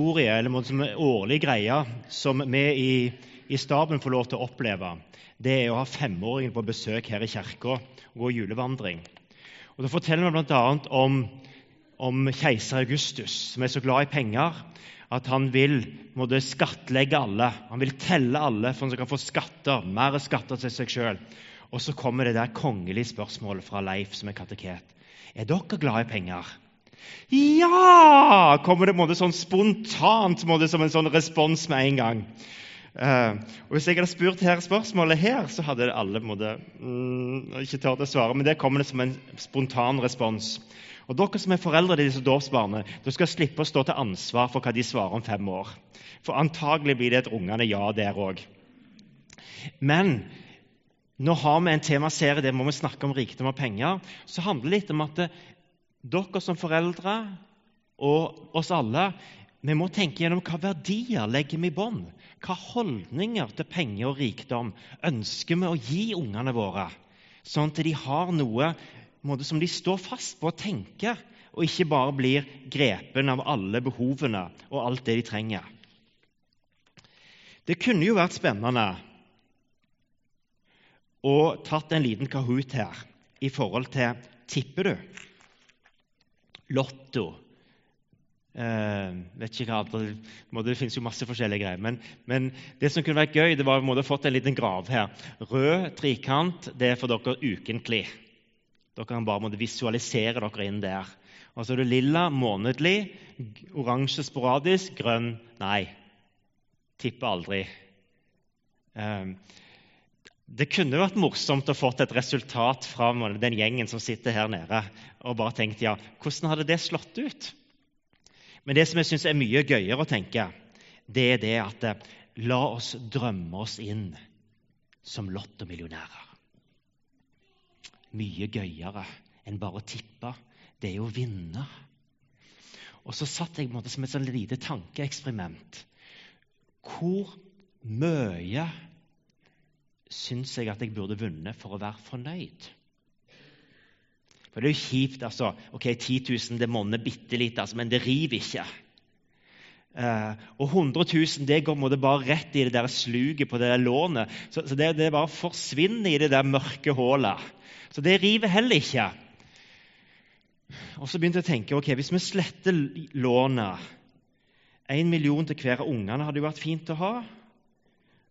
historie, eller en årlig greie som vi i, i staben får lov til å oppleve, det er å ha femåringen på besøk her i kirka og gå julevandring. Og Da forteller vi bl.a. om, om keiser Augustus, som er så glad i penger at han vil måtte skattlegge alle. Han vil telle alle for han kan få skatter, mer skatter til seg sjøl. Og så kommer det der kongelige spørsmålet fra Leif, som er kateket. Er dere glad i penger? Ja! kommer det måte, sånn spontant måte, som en sånn respons med en gang. Uh, og Hvis jeg hadde spurt her spørsmålet her, så hadde alle måte, mm, ikke turt å svare. Men det kommer det som en spontan respons. Og Dere som er foreldre til disse dåpsbarna, skal slippe å stå til ansvar for hva de svarer om fem år. For antagelig blir det et rungende ja der òg. Men nå har vi en temaserie der må vi snakke om rikdom og penger. Så handler det litt om at dere som foreldre og oss alle vi må tenke gjennom hva verdier legger vi i bånd. Hva holdninger til penger og rikdom ønsker vi å gi ungene våre, sånn at de har noe som de står fast på å tenke, og ikke bare blir grepen av alle behovene og alt det de trenger. Det kunne jo vært spennende å tatt en liten Kahoot her i forhold til Tipper du? Lotto? Eh, vet ikke hva, det, det finnes jo masse forskjellige greier. Men, men, det som kunne vært gøy, det var å få en liten grav her. Rød trikant det er for dere ukentlig. Dere kan bare måtte visualisere dere inn der. Og så er det lilla månedlig, oransje sporadisk, grønn nei. Tipper aldri. Um, det kunne vært morsomt å fått et resultat fra den gjengen som sitter her nede, og bare tenkt ja, hvordan hadde det slått ut? Men det som jeg syns er mye gøyere å tenke, det er det at la oss drømme oss inn som lottomillionærer mye gøyere enn bare å tippe. Det er jo å vinne. Og så satt jeg på en måte som et sånn lite tankeeksperiment. Hvor mye syns jeg at jeg burde vunnet for å være fornøyd? For det er jo kjipt, altså. Ok, 10 000 det monner bitte litt, altså, men det river ikke. Uh, og 100 000 det går bare rett i det der sluket på det der lånet. Så, så det, det, bare forsvinner i det der mørke hullet. Så det river heller ikke. Og så begynte jeg å tenke ok, hvis vi sletter lånet Én million til hver av ungene hadde jo vært fint å ha.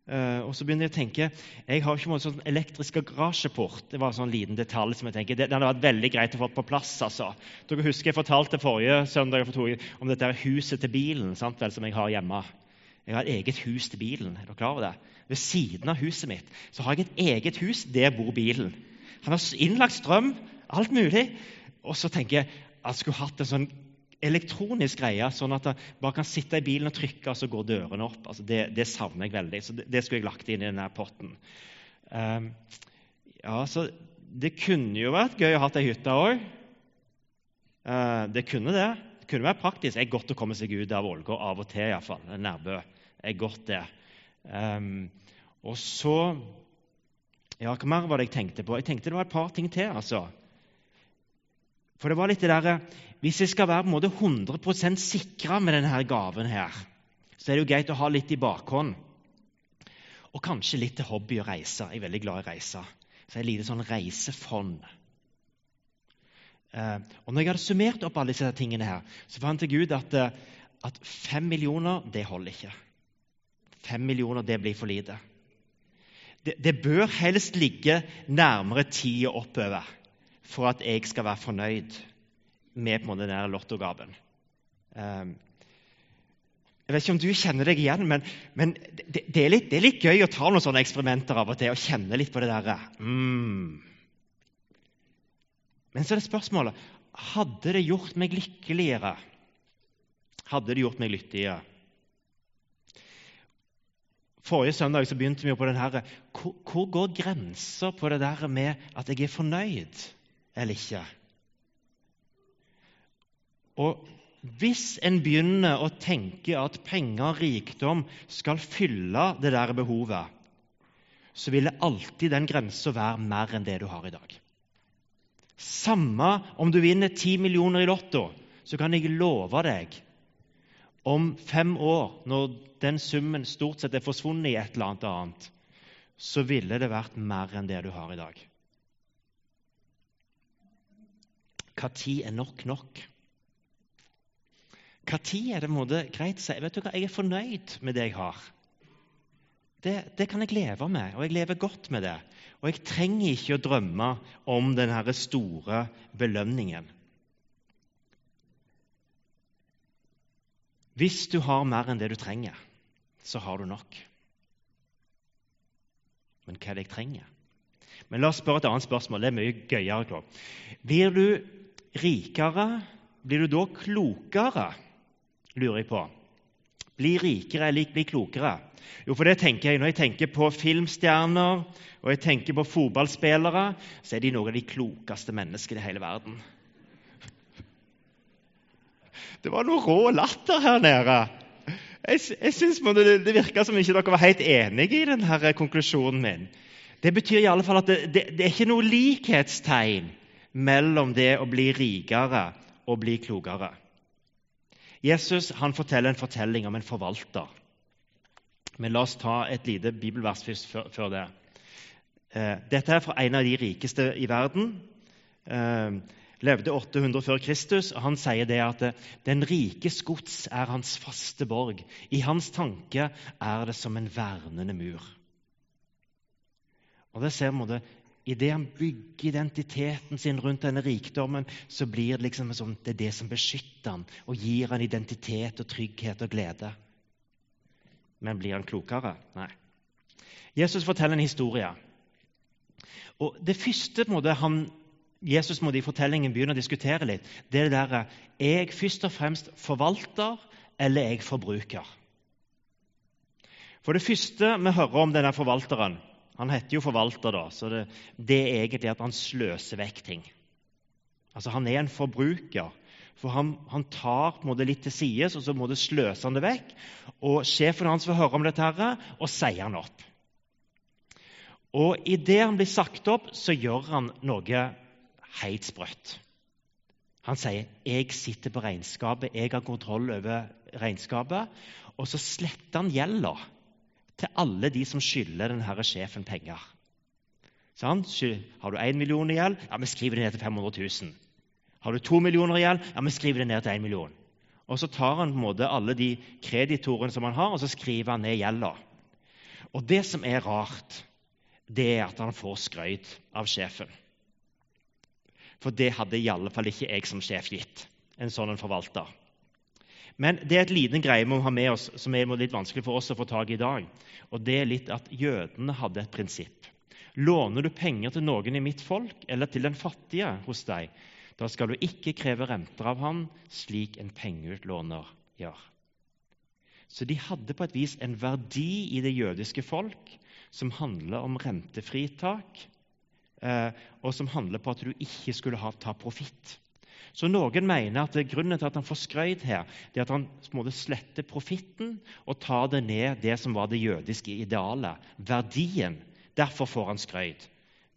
Uh, og så begynner jeg å tenke jeg har ikke noen sånn elektrisk garasjeport. Det var en sånn liten detalj som jeg tenker, det, det hadde vært veldig greit å få på plass. altså. Dere husker Jeg fortalte forrige søndag om dette huset til bilen sant vel, som jeg har hjemme. Jeg har et eget hus til bilen. Er dere klar over det? Ved siden av huset mitt så har jeg et eget hus. Der bor bilen. Han har innlagt strøm, alt mulig. Og så tenker jeg at jeg skulle hatt en sånn elektronisk greie, sånn at jeg bare kan sitte i bilen og trykke, og så går dørene opp. Altså det, det, savner jeg veldig. Så det, det, skulle jeg lagt inn i denne potten. Um, ja, så Det kunne jo vært gøy å ha ei hytte òg. Uh, eh, det kunne det. Det kunne vært praktisk. Det er godt å komme seg ut av Ålgård av og til, iallfall. Nærbø er godt, det. Um, og så ja, Hva mer var det jeg tenkte på? Jeg tenkte det var et par ting til. altså. For det var litt det der, Hvis jeg skal være på en måte 100% sikra med denne gaven, her, så er det jo greit å ha litt i bakhånd. Og kanskje litt til hobby og reise. Jeg er veldig glad i å reise. Så et lite sånn reisefond. Eh, og når jeg hadde summert opp alle disse tingene, her, så fant jeg ut at, eh, at fem millioner det holder ikke. Fem millioner det blir for lite det, det bør helst ligge nærmere ti og oppover for at jeg skal være fornøyd med på den lottogaven. Um, jeg vet ikke om du kjenner deg igjen, men, men det, det, er litt, det, er litt, gøy å ta noen sånne eksperimenter av og til og kjenne litt på det derre mm. Men så er det spørsmålet hadde det gjort meg lykkeligere. Hadde det gjort meg lyttigere? Forrige søndag så begynte vi på den her, hvor, hvor går grensa på det der med at jeg er fornøyd eller ikke? Og hvis en begynner å tenke at penger og rikdom skal fylle det der behovet, så vil det alltid den grensa være mer enn det du har i dag. Samme om du vinner ti millioner i Lotto, så kan jeg love deg om fem år, når den summen stort sett er forsvunnet i et eller annet så ville det vært mer enn det du har i dag. Når er nok nok? Når er det måte, greit å si vet du hva, jeg er fornøyd med det jeg har? Det, det, kan jeg leve med, og jeg lever godt med det. Og jeg trenger ikke å drømme om denne store belønningen. Hvis du har mer enn det du trenger, så har du nok. Men hva er det jeg trenger? Men La oss spørre et annet spørsmål. Det er mye gøyere. Blir du rikere? Blir du da klokere? Lurer jeg på. Bli rikere eller bli klokere? Jo, for det tenker jeg Når jeg tenker på filmstjerner og jeg tenker på fotballspillere, så er de noen av de klokeste menneskene i hele verden. Det var noe rå latter her nede. Jeg, jeg synes det, det virka som ikke dere var helt enige i denne konklusjonen min. Det betyr i alle fall at det, det, det er ikke noe likhetstegn mellom det å bli rikere og bli klokere. Jesus han forteller en fortelling om en forvalter. Men la oss ta et lite bibelvers først før det. Eh, dette er fra en av de rikeste i verden. Eh, levde 800 før Kristus. og Han sier det at den rikes gods er hans faste borg. I hans tanke er det som en vernende mur. Og det ser vi Idet han bygger identiteten sin rundt denne rikdommen, så blir det liksom som det er det som beskytter han og gir han identitet og trygghet og glede. Men blir han klokere? Nei. Jesus forteller en historie. Og Det første måte, han Jesus må i fortellingen begynne å diskutere litt, det er det der Er jeg først og fremst forvalter, eller er jeg forbruker? For det første vi hører om denne forvalteren Han heter jo forvalter, da, så det, det er egentlig at han sløser vekk ting. Altså, Han er en forbruker. For han, han tar på en måte litt til side, og så sløser han det vekk. Og Sjefen hans får høre om dette her, og sier han opp. Og Idet han blir sagt opp, så gjør han noe helt sprøtt. Han sier 'jeg sitter på regnskapet, jeg har kontroll over regnskapet'. Og så sletter han gjelda til alle de som skylder denne sjefen penger. Sånn? Har du én million i gjeld? Ja, vi skriver det ned til 500 000. Har du to millioner i gjeld? Ja, vi skriver det ned til én million. Og så tar han på en måte alle de kreditorene som han har, og så skriver han ned gjelda. Og det som er rart, det er at han får skryt av sjefen. For det hadde i alle fall ikke jeg som sjef gitt. En sånn forvalter. Men det er et liten greie vi må ha med oss som er litt vanskelig for oss å få tak i i dag. Og det er litt at Jødene hadde et prinsipp. Låner du penger til noen i mitt folk eller til den fattige hos deg, da skal du ikke kreve renter av han, slik en pengeutlåner gjør. Så de hadde på et vis en verdi i det jødiske folk som handler om rentefritak Eh, og som handler på at du ikke skulle ha, ta profitt. Så noen mener at grunnen til at han får skrøyd her, det er at han måte, sletter profitten og tar det ned det som var det jødiske idealet, verdien. Derfor får han skrøyd.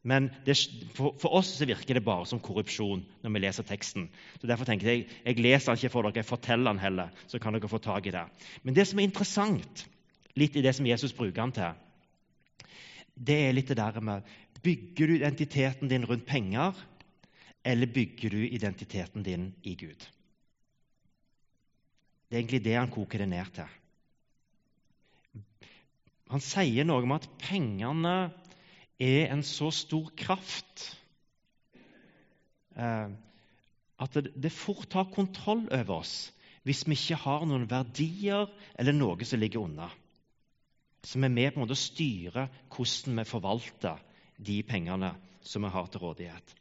Men det, for, for, oss så virker det bare som korrupsjon når vi leser teksten. Så derfor tenker Jeg jeg leser ikke for dere, jeg forteller den heller, så kan dere få tak i det. Men det som er interessant, litt i det som Jesus bruker han til, det er litt det der med Bygger du identiteten din rundt penger, eller bygger du identiteten din i Gud? Det er egentlig det han koker det ned til. Han sier noe om at pengene er en så stor kraft eh, at det fort tar kontroll over oss hvis vi ikke har noen verdier eller noe som ligger unna. Som er med på en måte å styre hvordan vi forvalter de pengene som vi har til rådighet.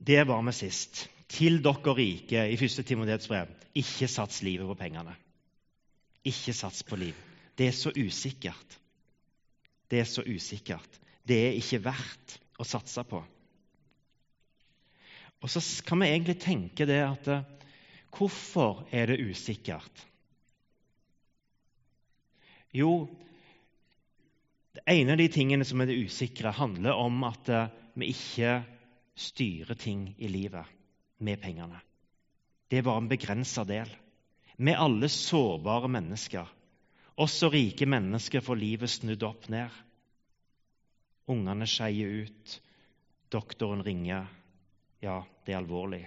Det var vi sist. Til dere rike i 1. Timoteus brev ikke sats livet på pengene. Ikke sats på liv. Det er så usikkert. Det er så usikkert. Det er ikke verdt å satse på. Og så kan vi egentlig tenke det at eh, Hvorfor er det usikkert? Jo, en av de tingene som er det usikre, handler om at eh, vi ikke styrer ting i livet. med pengene. Det er bare en begrensa del. Er alle sårbare mennesker. Også rike mennesker får livet snudd opp ned. Ungene skeier ut. Doktoren ringer. Ja, det er alvorlig.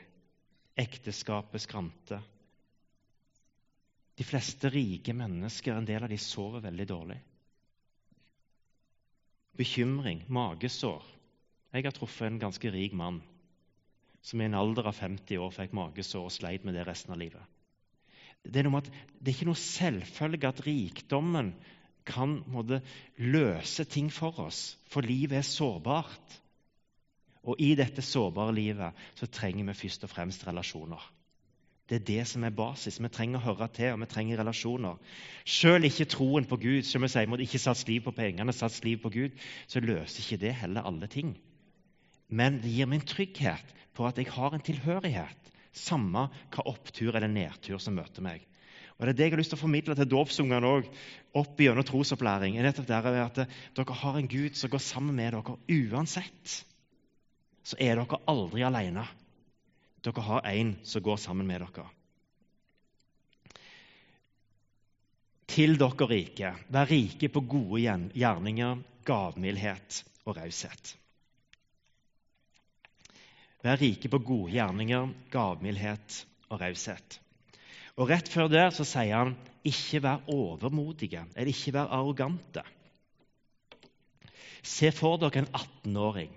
Ekteskapet skranter. De fleste rike mennesker, en del av de sover veldig dårlig. Bekymring, magesår. Jeg har truffet en ganske rik mann som i en alder av 50 år fikk magesår og sleit med det resten av livet. Det er, noe med at det er ikke noe selvfølge at rikdommen kan måtte, løse ting for oss, for livet er sårbart. Og i dette sårbare livet så trenger vi først og fremst relasjoner. Det er det som er basis. Vi trenger å høre til, og vi trenger relasjoner. Selv ikke troen på Gud, som vi sier, må ikke sats liv på pengene, sats liv på Gud, så løser ikke det heller alle ting. Men det gir meg en trygghet på at jeg har en tilhørighet, samme hva opptur eller nedtur som møter meg. Og Det er det jeg har lyst til å formidle til dåpsungene òg, opp gjennom trosopplæring. er nettopp der at Dere har en Gud som går sammen med dere uansett. Så er dere aldri alene. Dere har en som går sammen med dere. Til dere rike, vær rike på gode gjerninger, gavmildhet og raushet. Vær rike på gode gjerninger, gavmildhet og raushet. Og Rett før der så sier han ikke vær overmodige eller ikke vær arrogante. Se for dere en 18-åring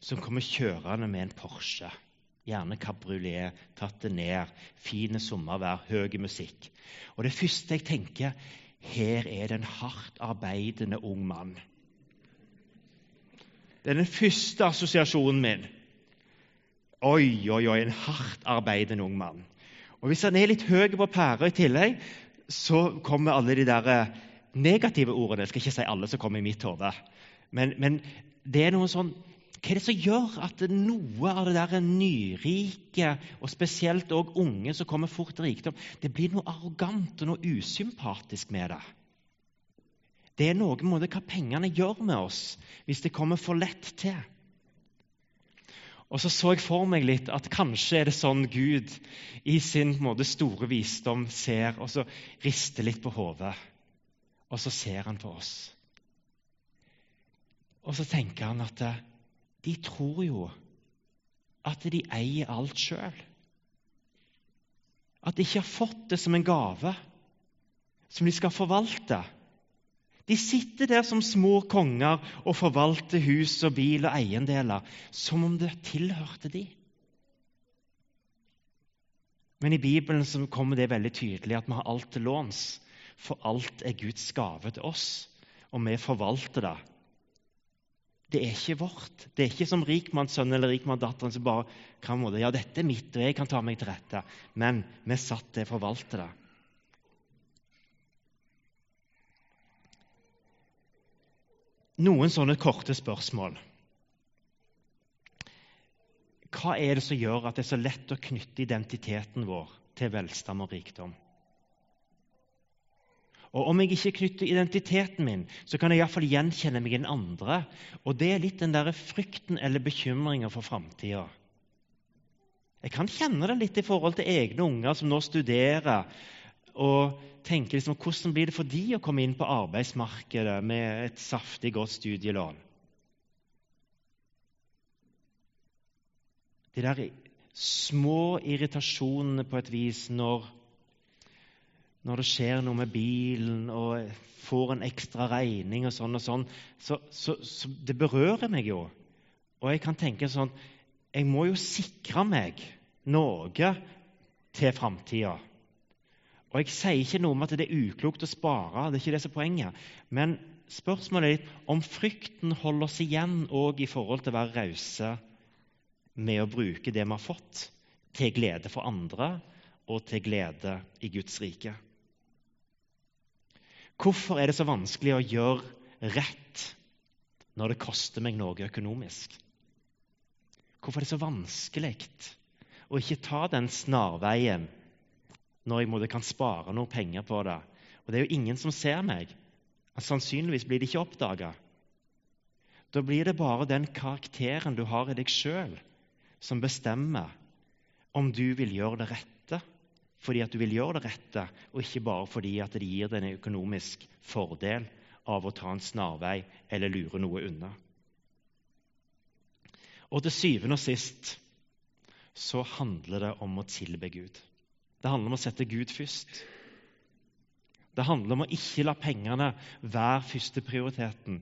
som kommer kjørende med en Porsche. Gjerne kabriolet, tatt det ned, fine sommervær, høy musikk. Og Det første jeg tenker, her er det en hardt arbeidende ung mann. Det er den første assosiasjonen min. Oi, oi, oi, en hardt arbeidende ung mann. Og Hvis han er litt høy på pæra i tillegg, så kommer alle de der eh, negative ordene. Jeg skal ikke si alle som kommer i mitt hode. Men, men, det er noe sånn Hva er det som gjør at noe av det der nyrike, og spesielt òg unge som kommer fort til rikdom, det blir noe arrogant og noe usympatisk med det? Det er noe med hva pengene gjør med oss hvis det kommer for lett til. Og så så jeg for meg litt at kanskje er det sånn Gud i sin måte, store visdom ser, og så rister litt på hodet. Og så ser han på oss. Og så tenker han at eh, de tror jo at de eier alt sjøl. At de ikke har fått det som en gave som de skal forvalte. De sitter der som små konger og forvalter hus og bil og eiendeler som om det tilhørte de. Men i Bibelen så kommer det veldig tydelig at vi har alt til låns. For alt er Guds gave til oss, og vi forvalter det. Det er ikke vårt. Det er ikke som rikmannssønnen eller rikmannsdatteren som bare kan måte, ja, dette er mitt, og jeg kan ta meg til rette. Men vi satt til å forvalte det. Noen sånne korte spørsmål. Hva er det som gjør at det er så lett å knytte identiteten vår til velstand og rikdom? Og Om jeg ikke knytter identiteten min, så kan jeg iallfall gjenkjenne meg i den andre. Og det er litt den der frykten eller bekymringa for framtida. Jeg kan kjenne det litt i forhold til egne unger som nå studerer og tenker liksom, hvordan blir det for de å komme inn på arbeidsmarkedet med et saftig, godt studielån? De der små irritasjonene på et vis når, når det skjer noe med bilen og får en ekstra regning og sånn og sånn, så, så, så det berører meg jo. Og jeg kan tenke sånn Jeg må jo sikre meg noe til framtida. Og Jeg sier ikke noe om at det er uklokt å spare, det er ikke det som er poenget. Men spørsmålet er om frykten holder oss igjen òg i forhold til å være rause med å bruke det vi har fått, til glede for andre og til glede i Guds rike. Hvorfor er det så vanskelig å gjøre rett når det koster meg noe økonomisk? Hvorfor er det så vanskelig å ikke ta den snarveien når jeg måtte kan spare noen penger på det. Og det er jo ingen som ser meg. Sannsynligvis blir det ikke oppdaga. Da blir det bare den karakteren du har i deg sjøl, som bestemmer om du vil gjøre det rette fordi at du vil gjøre det rette, og ikke bare fordi at det gir deg en økonomisk fordel av å ta en snarvei eller lure noe unna. Og til syvende og sist så handler det om å tilbe Gud. Det handler om å sette Gud først. Det handler om å ikke la pengene være førsteprioriteten,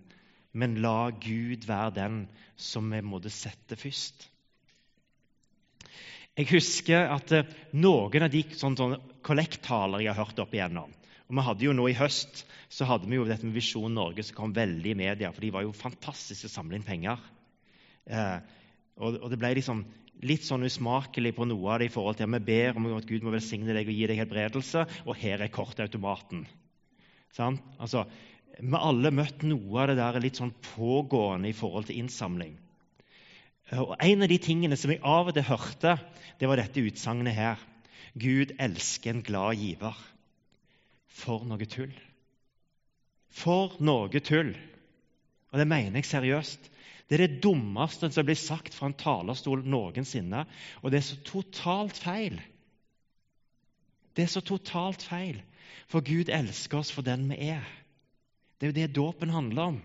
men la Gud være den som vi måtte sette først. Jeg husker at eh, noen av de sånne, kollekttaler jeg har hørt opp igjennom og vi hadde jo nå I høst så hadde vi jo dette med Visjon Norge som kom veldig i media, for de var jo fantastiske å samle inn penger. Eh, og, og, det ble liksom litt sånn usmakelig på noe av det i forhold til at vi ber om at Gud må velsigne deg og gi deg helbredelse, og her er kortautomaten. Sånn? Altså, vi har alle møtt noe av det der litt sånn pågående i forhold til innsamling. Og En av de tingene som jeg av og til hørte, det var dette utsagnet her. Gud elsker en glad giver. For noe tull. For noe tull. Og det mener jeg seriøst. Det er det dummeste som blir sagt fra en talerstol noensinne. Og det er så totalt feil. Det er så totalt feil. For Gud elsker oss for den vi er. Det er jo det dåpen handler om.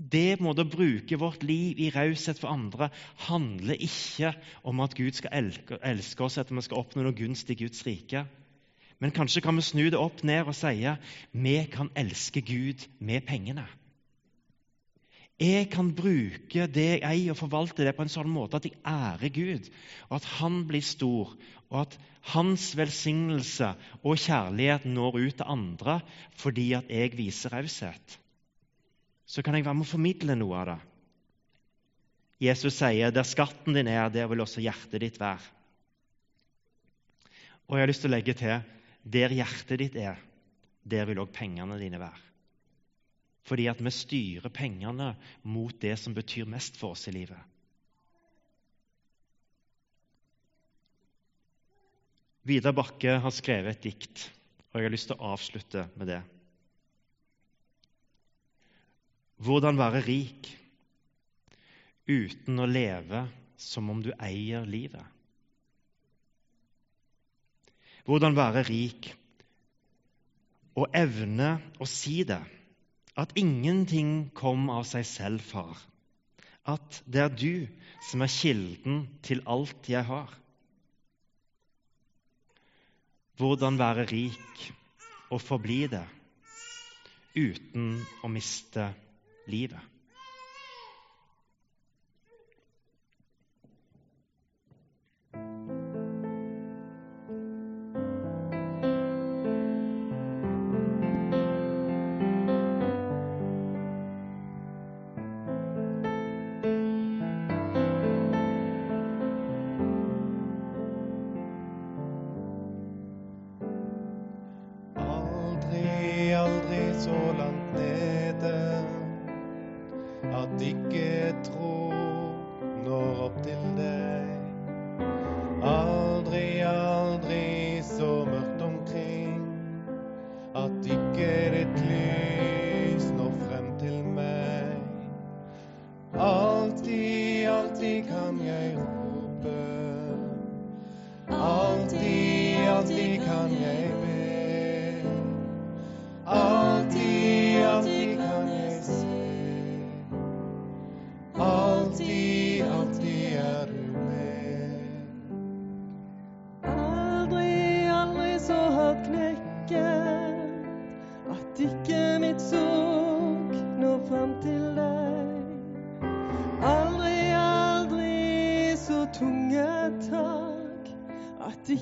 Det måte å bruke vårt liv i raushet for andre handler ikke om at Gud skal elske oss, at vi skal oppnå noe gunst i Guds rike. Men kanskje kan vi snu det opp ned og si vi kan elske Gud med pengene. Jeg kan bruke det jeg eier, og forvalte det på en sånn måte at jeg ærer Gud, og at Han blir stor, og at Hans velsignelse og kjærlighet når ut til andre fordi at jeg viser raushet så kan jeg være med å formidle noe av det. Jesus sier, 'Der skatten din er, der vil også hjertet ditt være'. Og jeg har lyst til å legge til, 'Der hjertet ditt er, der vil òg pengene dine være'. Fordi at vi styrer pengene mot det som betyr mest for oss i livet. Vidar Bakke har skrevet et dikt, og jeg har lyst til å avslutte med det. Hvordan være rik uten å leve som om du eier livet? Hvordan være rik og evne å si det, at ingenting kom av seg selv, far. At det er du som er kilden til alt jeg har. Hvordan være rik og forbli det uten å miste livet. To